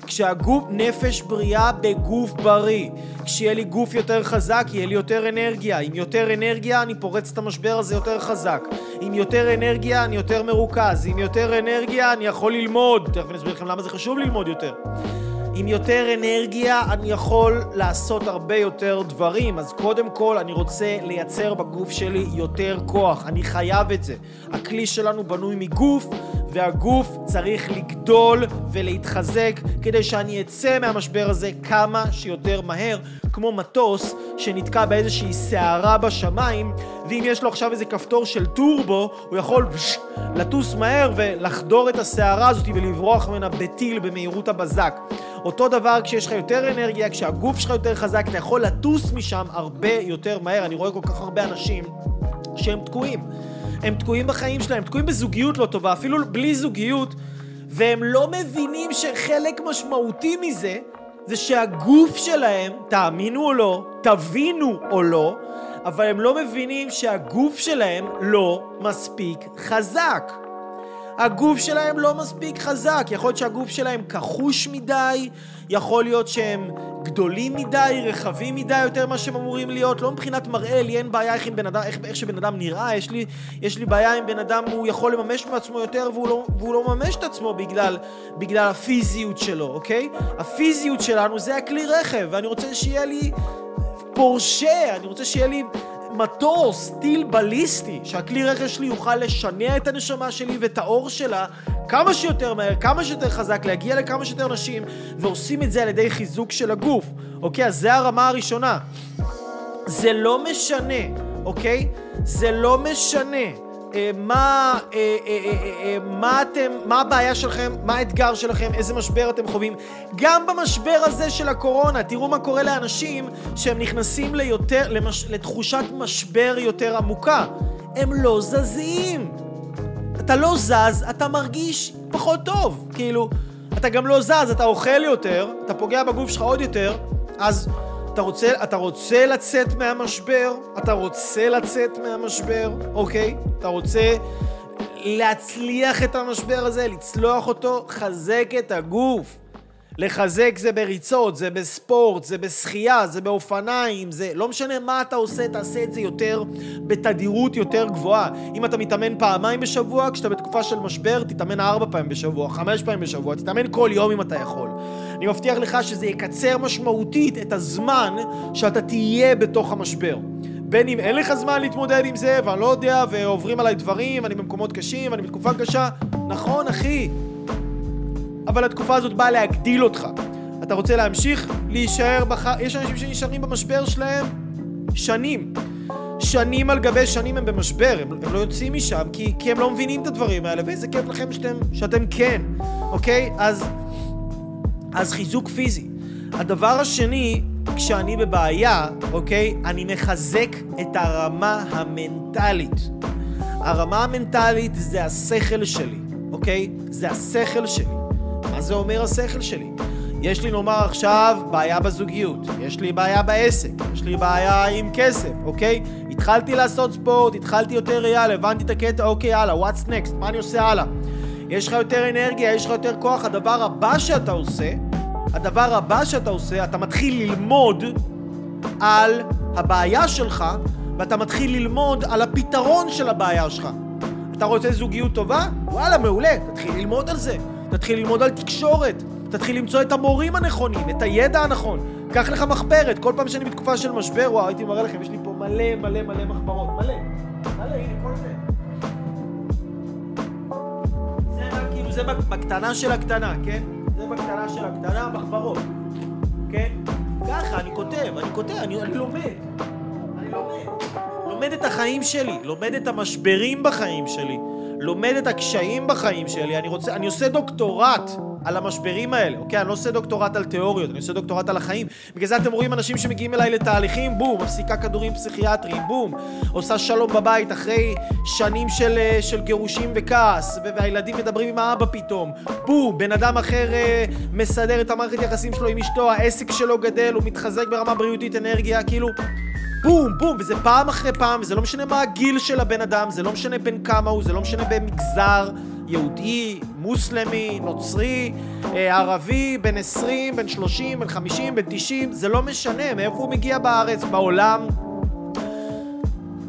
כשהגוף, נפש בריאה בגוף בריא. כשיהיה לי גוף יותר חזק, יהיה לי יותר אנרגיה. עם יותר אנרגיה, אני פורץ את המשבר הזה יותר חזק. עם יותר אנרגיה, אני יותר מרוכז. עם יותר אנרגיה, אני יכול ללמוד. תכף אני אסביר לכם למה זה חשוב ללמוד יותר. עם יותר אנרגיה אני יכול לעשות הרבה יותר דברים. אז קודם כל אני רוצה לייצר בגוף שלי יותר כוח. אני חייב את זה. הכלי שלנו בנוי מגוף, והגוף צריך לגדול ולהתחזק כדי שאני אצא מהמשבר הזה כמה שיותר מהר, כמו מטוס שנתקע באיזושהי סערה בשמיים, ואם יש לו עכשיו איזה כפתור של טורבו, הוא יכול לטוס מהר ולחדור את הסערה הזאת ולברוח ממנה בטיל במהירות הבזק. אותו דבר כשיש לך יותר אנרגיה, כשהגוף שלך יותר חזק, אתה יכול לטוס משם הרבה יותר מהר. אני רואה כל כך הרבה אנשים שהם תקועים. הם תקועים בחיים שלהם, הם תקועים בזוגיות לא טובה, אפילו בלי זוגיות, והם לא מבינים שחלק משמעותי מזה זה שהגוף שלהם, תאמינו או לא, תבינו או לא, אבל הם לא מבינים שהגוף שלהם לא מספיק חזק. הגוף שלהם לא מספיק חזק, יכול להיות שהגוף שלהם כחוש מדי, יכול להיות שהם גדולים מדי, רחבים מדי יותר ממה שהם אמורים להיות, לא מבחינת מראה, לי אין בעיה איך, בן אדם, איך, איך שבן אדם נראה, יש לי, יש לי בעיה אם בן אדם הוא יכול לממש מעצמו יותר והוא לא, והוא לא מממש את עצמו בגלל, בגלל הפיזיות שלו, אוקיי? הפיזיות שלנו זה הכלי רכב, ואני רוצה שיהיה לי פורשה, אני רוצה שיהיה לי מטוס, טיל בליסטי, שהכלי רכב שלי יוכל לשנע את הנשמה שלי ואת האור שלה כמה שיותר מהר, כמה שיותר חזק, להגיע לכמה שיותר נשים, ועושים את זה על ידי חיזוק של הגוף, אוקיי? אז זה הרמה הראשונה. זה לא משנה, אוקיי? זה לא משנה מה, אה, אה, מה אתם, מה הבעיה שלכם, מה האתגר שלכם, איזה משבר אתם חווים. גם במשבר הזה של הקורונה, תראו מה קורה לאנשים שהם נכנסים ליותר, למש, לתחושת משבר יותר עמוקה. הם לא זזים. אתה לא זז, אתה מרגיש פחות טוב. כאילו, אתה גם לא זז, אתה אוכל יותר, אתה פוגע בגוף שלך עוד יותר, אז אתה רוצה, אתה רוצה לצאת מהמשבר? אתה רוצה לצאת מהמשבר, אוקיי? אתה רוצה להצליח את המשבר הזה, לצלוח אותו? חזק את הגוף. לחזק זה בריצות, זה בספורט, זה בשחייה, זה באופניים, זה... לא משנה מה אתה עושה, תעשה את זה יותר, בתדירות יותר גבוהה. אם אתה מתאמן פעמיים בשבוע, כשאתה בתקופה של משבר, תתאמן ארבע פעמים בשבוע, חמש פעמים בשבוע, תתאמן כל יום אם אתה יכול. אני מבטיח לך שזה יקצר משמעותית את הזמן שאתה תהיה בתוך המשבר. בין אם אין לך זמן להתמודד עם זה, ואני לא יודע, ועוברים עליי דברים, אני במקומות קשים, אני בתקופה קשה, נכון, אחי, אבל התקופה הזאת באה להגדיל אותך. אתה רוצה להמשיך להישאר בח... יש אנשים שנשארים במשבר שלהם שנים. שנים על גבי שנים הם במשבר, הם, הם לא יוצאים משם כי, כי הם לא מבינים את הדברים האלה, ואיזה כיף לכם שאתם, שאתם כן, אוקיי? אז, אז חיזוק פיזי. הדבר השני, כשאני בבעיה, אוקיי? אני מחזק את הרמה המנטלית. הרמה המנטלית זה השכל שלי, אוקיי? זה השכל שלי. מה זה אומר השכל שלי? יש לי נאמר עכשיו בעיה בזוגיות, יש לי בעיה בעסק, יש לי בעיה עם כסף, אוקיי? התחלתי לעשות ספורט, התחלתי יותר יאללה, הבנתי את הקטע, אוקיי, יאללה, what's next? מה אני עושה הלאה? יש לך יותר אנרגיה, יש לך יותר כוח, הדבר הבא שאתה עושה, הדבר הבא שאתה עושה, אתה מתחיל ללמוד על הבעיה שלך, ואתה מתחיל ללמוד על הפתרון של הבעיה שלך. אתה רוצה זוגיות טובה? וואלה, מעולה, תתחיל ללמוד על זה. תתחיל ללמוד על תקשורת, תתחיל למצוא את המורים הנכונים, את הידע הנכון. קח לך מחברת, כל פעם שאני בתקופה של משבר, וואו, הייתי מראה לכם, יש לי פה מלא מלא מלא מחברות, מלא. זה בקטנה של הקטנה, כן? זה בקטנה של הקטנה, מחברות, כן? ככה, אני כותב, אני כותב, אני, אני לומד. אני לומד. לומד את החיים שלי, לומד את המשברים בחיים שלי. לומד את הקשיים בחיים שלי, אני רוצה, אני עושה דוקטורט על המשברים האלה, אוקיי? אני לא עושה דוקטורט על תיאוריות, אני עושה דוקטורט על החיים. בגלל זה אתם רואים אנשים שמגיעים אליי לתהליכים, בום, מפסיקה כדורים פסיכיאטריים, בום, עושה שלום בבית אחרי שנים של, אה, של גירושים וכעס, והילדים מדברים עם האבא פתאום, בום, בן אדם אחר אה, מסדר את המערכת יחסים שלו עם אשתו, העסק שלו גדל, הוא מתחזק ברמה בריאותית, אנרגיה, כאילו... בום, בום, וזה פעם אחרי פעם, וזה לא משנה מה הגיל של הבן אדם, זה לא משנה בין כמה הוא, זה לא משנה במגזר, יהודי, מוסלמי, נוצרי, אה, ערבי, בן 20, בן 30, בן 50, בן 90, זה לא משנה מאיפה הוא מגיע בארץ, בעולם.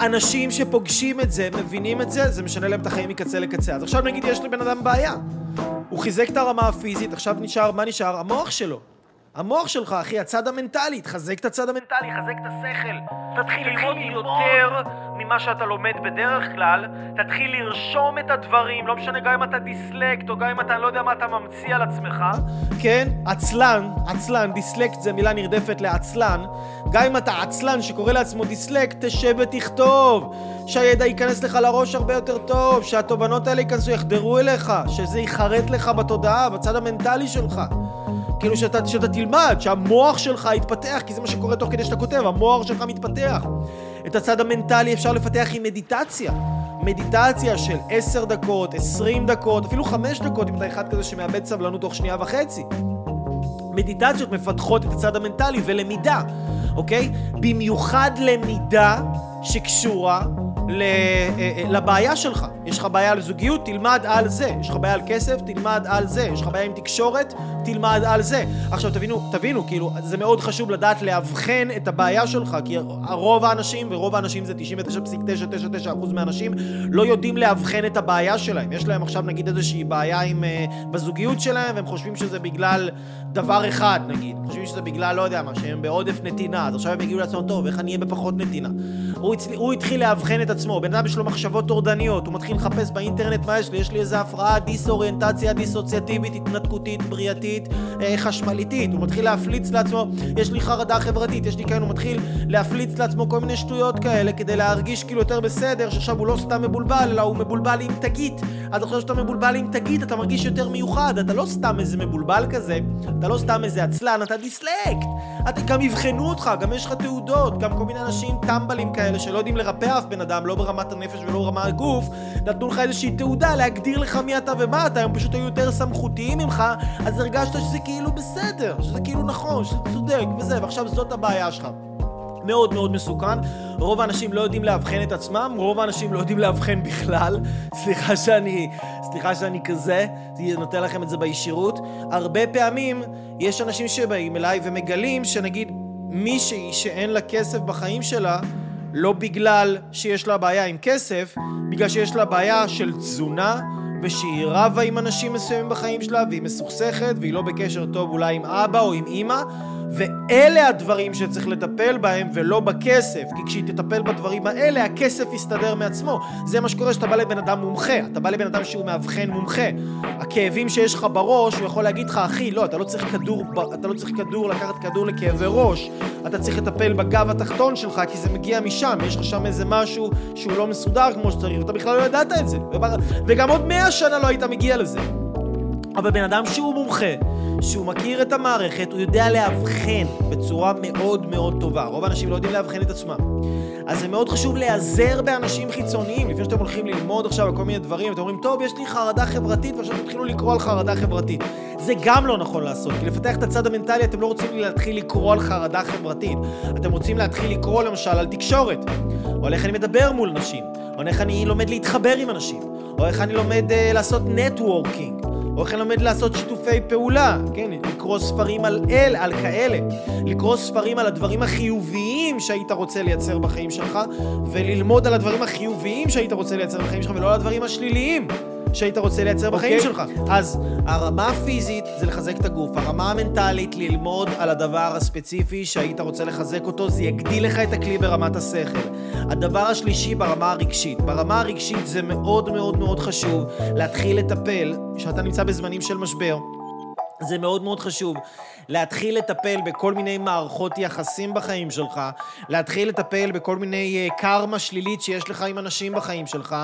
אנשים שפוגשים את זה, מבינים את זה, זה משנה להם את החיים מקצה לקצה. אז עכשיו נגיד יש לבן אדם בעיה. הוא חיזק את הרמה הפיזית, עכשיו נשאר, מה נשאר? המוח שלו. המוח שלך, אחי, הצד המנטלי, תחזק את הצד המנטלי, חזק את השכל. תתחיל ללמוד יותר ממה שאתה לומד בדרך כלל, תתחיל לרשום את הדברים, לא משנה גם אם אתה דיסלקט, או גם אם אתה לא יודע מה אתה ממציא על עצמך. כן, עצלן, עצלן, דיסלקט זה מילה נרדפת לעצלן. גם אם אתה עצלן שקורא לעצמו דיסלקט, תשב ותכתוב. שהידע ייכנס לך לראש הרבה יותר טוב, שהתובנות האלה ייכנסו, יחדרו אליך, שזה ייחרט לך בתודעה, בצד המנטלי שלך. כאילו שאתה, שאתה תלמד, שהמוח שלך יתפתח, כי זה מה שקורה תוך כדי שאתה כותב, המוח שלך מתפתח. את הצד המנטלי אפשר לפתח עם מדיטציה. מדיטציה של 10 דקות, 20 דקות, אפילו 5 דקות, אם אתה אחד כזה שמאבד סבלנות תוך שנייה וחצי. מדיטציות מפתחות את הצד המנטלי ולמידה, אוקיי? במיוחד למידה שקשורה לבעיה שלך. יש לך בעיה על זוגיות, תלמד על זה. יש לך בעיה על כסף, תלמד על זה. יש לך בעיה עם תקשורת, תלמד על זה. עכשיו תבינו, תבינו, כאילו, זה מאוד חשוב לדעת לאבחן את הבעיה שלך, כי רוב האנשים, ורוב האנשים זה 99.999% מהאנשים, לא יודעים לאבחן את הבעיה שלהם. יש להם עכשיו נגיד איזושהי בעיה עם, uh, בזוגיות שלהם, והם חושבים שזה בגלל דבר אחד, נגיד. חושבים שזה בגלל, לא יודע מה, שהם בעודף נתינה, אז עכשיו הם יגידו לעצמם, טוב, איך אני אהיה בפחות נתינה? הוא, הצל... הוא התחיל לאבחן את עצמו, בן אדם יש לו מחשבות טורדניות, הוא מתחיל לחפש באינטרנט מה יש לי, יש לי איזה הפרעה דיסאוריינטציה דיסוציאטיבית, התנתקותית, בריאתית, אה, חשמליתית, הוא מתחיל להפליץ לעצמו, יש לי חרדה חברתית, יש לי כאלה, הוא מתחיל להפליץ לעצמו כל מיני שטויות כאלה כדי להרגיש כאילו יותר בסדר, שעכשיו הוא לא סתם מבולבל, אלא הוא מבולבל עם תגית. אז עכשיו שאתה מבולבל עם תגית, אתה מרגיש יותר מיוחד, אתה לא סתם איזה מבולבל כזה, אתה לא סתם איזה עצלן, אתה דיסלקט. אתה גם יבחנו אותך, גם יש לך תעודות, גם כל מיני אנשים טמבלים כאלה שלא יודעים לרפא אף בן אדם, לא ברמת הנפש ולא ברמת הגוף, נתנו לך איזושהי תעודה להגדיר לך מי אתה ומה אתה, הם פשוט היו יותר סמכותיים ממך, אז הרגשת שזה כאילו בסדר, שזה כאילו נכון, שזה צודק וזה, ועכשיו זאת הבעיה שלך. מאוד מאוד מסוכן. רוב האנשים לא יודעים לאבחן את עצמם, רוב האנשים לא יודעים לאבחן בכלל. סליחה שאני, סליחה שאני כזה, זה נותן לכם את זה בישירות. הרבה פעמים יש אנשים שבאים אליי ומגלים שנגיד מישהי שאין לה כסף בחיים שלה, לא בגלל שיש לה בעיה עם כסף, בגלל שיש לה בעיה של תזונה, ושהיא רבה עם אנשים מסוימים בחיים שלה, והיא מסוכסכת, והיא לא בקשר טוב אולי עם אבא או עם אימא, ואלה הדברים שצריך לטפל בהם ולא בכסף, כי כשהיא תטפל בדברים האלה, הכסף יסתדר מעצמו. זה מה שקורה כשאתה בא לבן אדם מומחה, אתה בא לבן אדם שהוא מאבחן מומחה. הכאבים שיש לך בראש, הוא יכול להגיד לך, אחי, לא, אתה לא צריך כדור, אתה לא צריך כדור, לקחת כדור לכאבי ראש. אתה צריך לטפל בגב התחתון שלך, כי זה מגיע משם, יש לך שם איזה משהו שהוא לא מסודר כמו שצריך, ואתה בכלל לא ידעת את זה. וגם עוד מאה שנה לא היית מגיע לזה. אבל בן אדם שהוא מומחה, שהוא מכיר את המערכת, הוא יודע לאבחן בצורה מאוד מאוד טובה. רוב האנשים לא יודעים לאבחן את עצמם. אז זה מאוד חשוב להיעזר באנשים חיצוניים, לפני שאתם הולכים ללמוד עכשיו כל מיני דברים, אתם אומרים, טוב, יש לי חרדה חברתית, ועכשיו תתחילו לקרוא על חרדה חברתית. זה גם לא נכון לעשות, כי לפתח את הצד המנטלי אתם לא רוצים להתחיל לקרוא על חרדה חברתית. אתם רוצים להתחיל לקרוא למשל על תקשורת, או על איך אני מדבר מול נשים, או על איך אני לומד להתחבר עם אנשים, או איך אני לומד uh, לעשות נטוורקינג. או איך אני לומד לעשות שיתופי פעולה, כן, לקרוא ספרים על אל, על כאלה, לקרוא ספרים על הדברים החיוביים שהיית רוצה לייצר בחיים שלך, וללמוד על הדברים החיוביים שהיית רוצה לייצר בחיים שלך, ולא על הדברים השליליים. שהיית רוצה לייצר בחיים okay. שלך. אז הרמה הפיזית זה לחזק את הגוף, הרמה המנטלית ללמוד על הדבר הספציפי שהיית רוצה לחזק אותו, זה יגדיל לך את הכלי ברמת השכל. הדבר השלישי ברמה הרגשית. ברמה הרגשית זה מאוד מאוד מאוד חשוב להתחיל לטפל, כשאתה נמצא בזמנים של משבר. זה מאוד מאוד חשוב. להתחיל לטפל בכל מיני מערכות יחסים בחיים שלך, להתחיל לטפל בכל מיני uh, קרמה שלילית שיש לך עם אנשים בחיים שלך.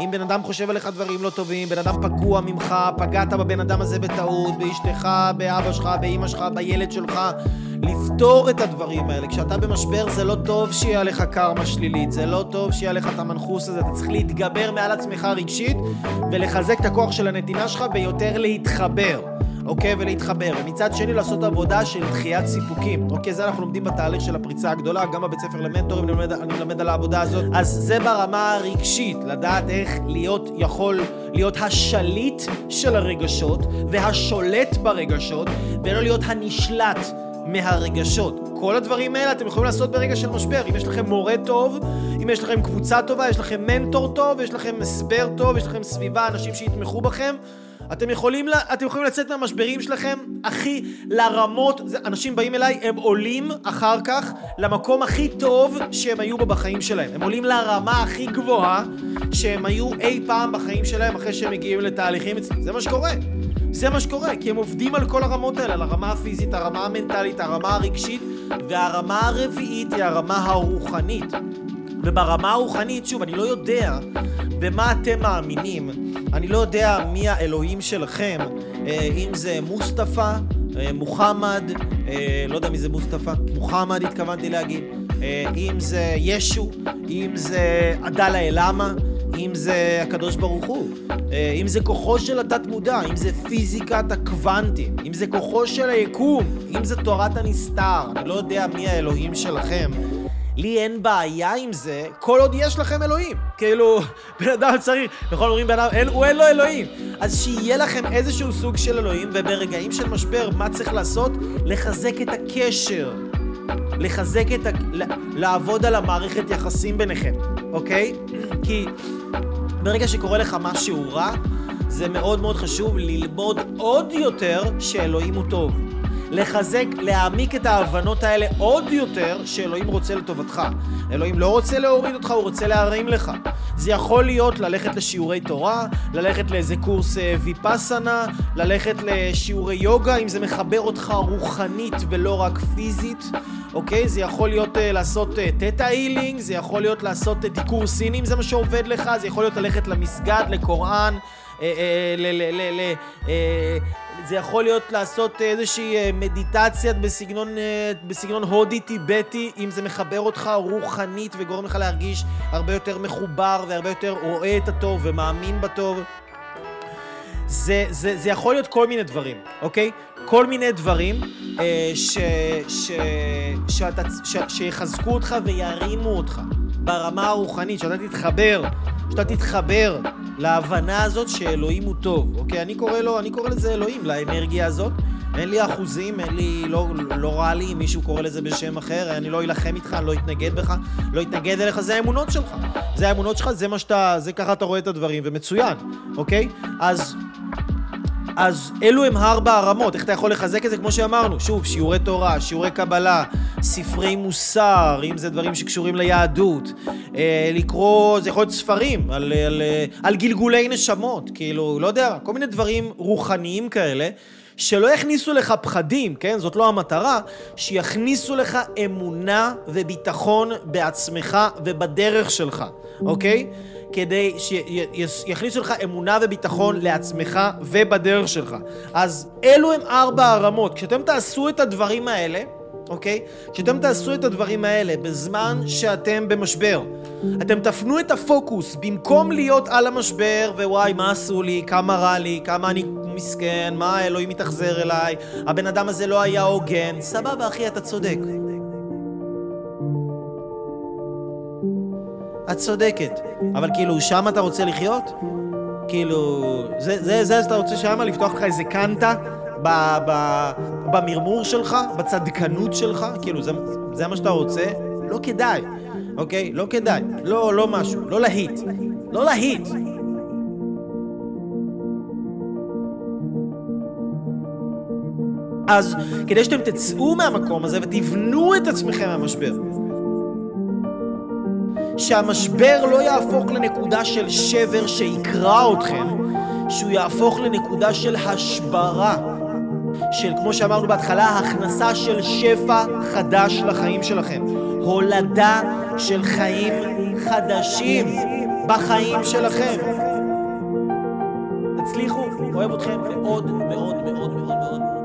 אם בן אדם חושב עליך דברים לא טובים, בן אדם פגוע ממך, פגעת בבן אדם הזה בטעות, באשתך, באבא שלך, באימא שלך, בילד שלך. לפתור את הדברים האלה. כשאתה במשבר זה לא טוב שיהיה לך קרמה שלילית, זה לא טוב שיהיה לך את המנחוס הזה, אתה צריך להתגבר מעל עצמך רגשית ולחזק את הכוח של הנתינה שלך ויותר להתחבר. אוקיי? ולהתחבר. ומצד שני לעשות עבודה של דחיית סיפוקים. אוקיי? זה אנחנו לומדים בתהליך של הפריצה הגדולה, גם בבית ספר למנטורים אני מלמד, אני מלמד על העבודה הזאת. אז זה ברמה הרגשית, לדעת איך להיות יכול להיות השליט של הרגשות והשולט ברגשות, ולא להיות הנשלט מהרגשות. כל הדברים האלה אתם יכולים לעשות ברגע של משבר. אם יש לכם מורה טוב, אם יש לכם קבוצה טובה, יש לכם מנטור טוב, יש לכם הסבר טוב, יש לכם סביבה, אנשים שיתמכו בכם, אתם יכולים, אתם יכולים לצאת מהמשברים שלכם הכי לרמות, אנשים באים אליי, הם עולים אחר כך למקום הכי טוב שהם היו בו בחיים שלהם. הם עולים לרמה הכי גבוהה שהם היו אי פעם בחיים שלהם אחרי שהם מגיעים לתהליכים. זה מה שקורה. זה מה שקורה, כי הם עובדים על כל הרמות האלה, על הרמה הפיזית, הרמה המנטלית, הרמה הרגשית, והרמה הרביעית היא הרמה הרוחנית. וברמה הרוחנית, שוב, אני לא יודע במה אתם מאמינים, אני לא יודע מי האלוהים שלכם, אה, אם זה מוסטפא, אה, מוחמד, אה, לא יודע מי זה מוסטפא, מוחמד התכוונתי להגיד, אם זה ישו, אם זה עדאלה אל-עמה, אם זה הקדוש ברוך הוא, אם זה כוחו של התת מודע, אם זה פיזיקת הקוונטים, אם זה כוחו של היקום, אם זה תורת הנסתר, אני לא יודע מי האלוהים שלכם. לי אין בעיה עם זה, כל עוד יש לכם אלוהים. כאילו, בן אדם צריך, נכון אומרים בן אדם, אין, הוא אין לו אלוהים. אז שיהיה לכם איזשהו סוג של אלוהים, וברגעים של משבר, מה צריך לעשות? לחזק את הקשר. לחזק את ה... לעבוד על המערכת יחסים ביניכם, אוקיי? כי ברגע שקורה לך משהו רע, זה מאוד מאוד חשוב ללמוד עוד יותר שאלוהים הוא טוב. לחזק, להעמיק את ההבנות האלה עוד יותר שאלוהים רוצה לטובתך. אלוהים לא רוצה להוריד אותך, הוא רוצה להרים לך. זה יכול להיות ללכת לשיעורי תורה, ללכת לאיזה קורס אה, ויפאסנה, ללכת לשיעורי יוגה, אם זה מחבר אותך רוחנית ולא רק פיזית, אוקיי? זה יכול להיות uh, לעשות תטא uh, הילינג, זה יכול להיות לעשות uh, דיקור סיני אם זה מה שעובד לך, זה יכול להיות ללכת למסגד, לקוראן, זה יכול להיות לעשות איזושהי אה, מדיטציה בסגנון, אה, בסגנון הודי-טיבטי, אם זה מחבר אותך רוחנית וגורם לך להרגיש הרבה יותר מחובר והרבה יותר רואה את הטוב ומאמין בטוב. זה, זה, זה יכול להיות כל מיני דברים, אוקיי? כל מיני דברים אה, ש, ש, שאתה, ש, שיחזקו אותך וירימו אותך ברמה הרוחנית, שאתה תתחבר, שאתה תתחבר להבנה הזאת שאלוהים הוא טוב, אוקיי? אני קורא לו, אני קורא לזה אלוהים, לאנרגיה הזאת. אין לי אחוזים, אין לי, לא, לא רע לי אם מישהו קורא לזה בשם אחר, אני לא אלחם איתך, אני לא אתנגד בך, לא אתנגד אליך, זה האמונות שלך. זה האמונות שלך, זה מה שאתה, זה ככה אתה רואה את הדברים, ומצוין, אוקיי? אז אז אלו הם ארבע הרמות, איך אתה יכול לחזק את זה? כמו שאמרנו, שוב, שיעורי תורה, שיעורי קבלה, ספרי מוסר, אם זה דברים שקשורים ליהדות, אה, לקרוא, זה יכול להיות ספרים על, על, על גלגולי נשמות, כאילו, לא יודע, כל מיני דברים רוחניים כאלה. שלא יכניסו לך פחדים, כן? זאת לא המטרה, שיכניסו לך אמונה וביטחון בעצמך ובדרך שלך, אוקיי? כדי שיכניסו לך אמונה וביטחון לעצמך ובדרך שלך. אז אלו הם ארבע הרמות. כשאתם תעשו את הדברים האלה, אוקיי? כשאתם תעשו את הדברים האלה בזמן שאתם במשבר, אתם תפנו את הפוקוס במקום להיות על המשבר ווואי, מה עשו לי, כמה רע לי, כמה אני מסכן, מה אלוהים מתאכזר אליי, הבן אדם הזה לא היה הוגן. סבבה, אחי, אתה צודק. את צודקת. אבל כאילו, שם אתה רוצה לחיות? כאילו, זה, זה, זה אתה רוצה שם לפתוח לך איזה קנטה ב, ב, במרמור שלך, בצדקנות שלך? כאילו, זה, זה מה שאתה רוצה? לא כדאי, אוקיי? לא כדאי. לא, לא משהו. לא להיט. לא להיט. אז כדי שאתם תצאו מהמקום הזה ותבנו את עצמכם מהמשבר, שהמשבר לא יהפוך לנקודה של שבר שיקרע אתכם, שהוא יהפוך לנקודה של השברה, של, כמו שאמרנו בהתחלה, הכנסה של שפע חדש לחיים שלכם. הולדה של חיים חדשים בחיים שלכם. תצליחו, אוהב אתכם מאוד מאוד מאוד מאוד מאוד.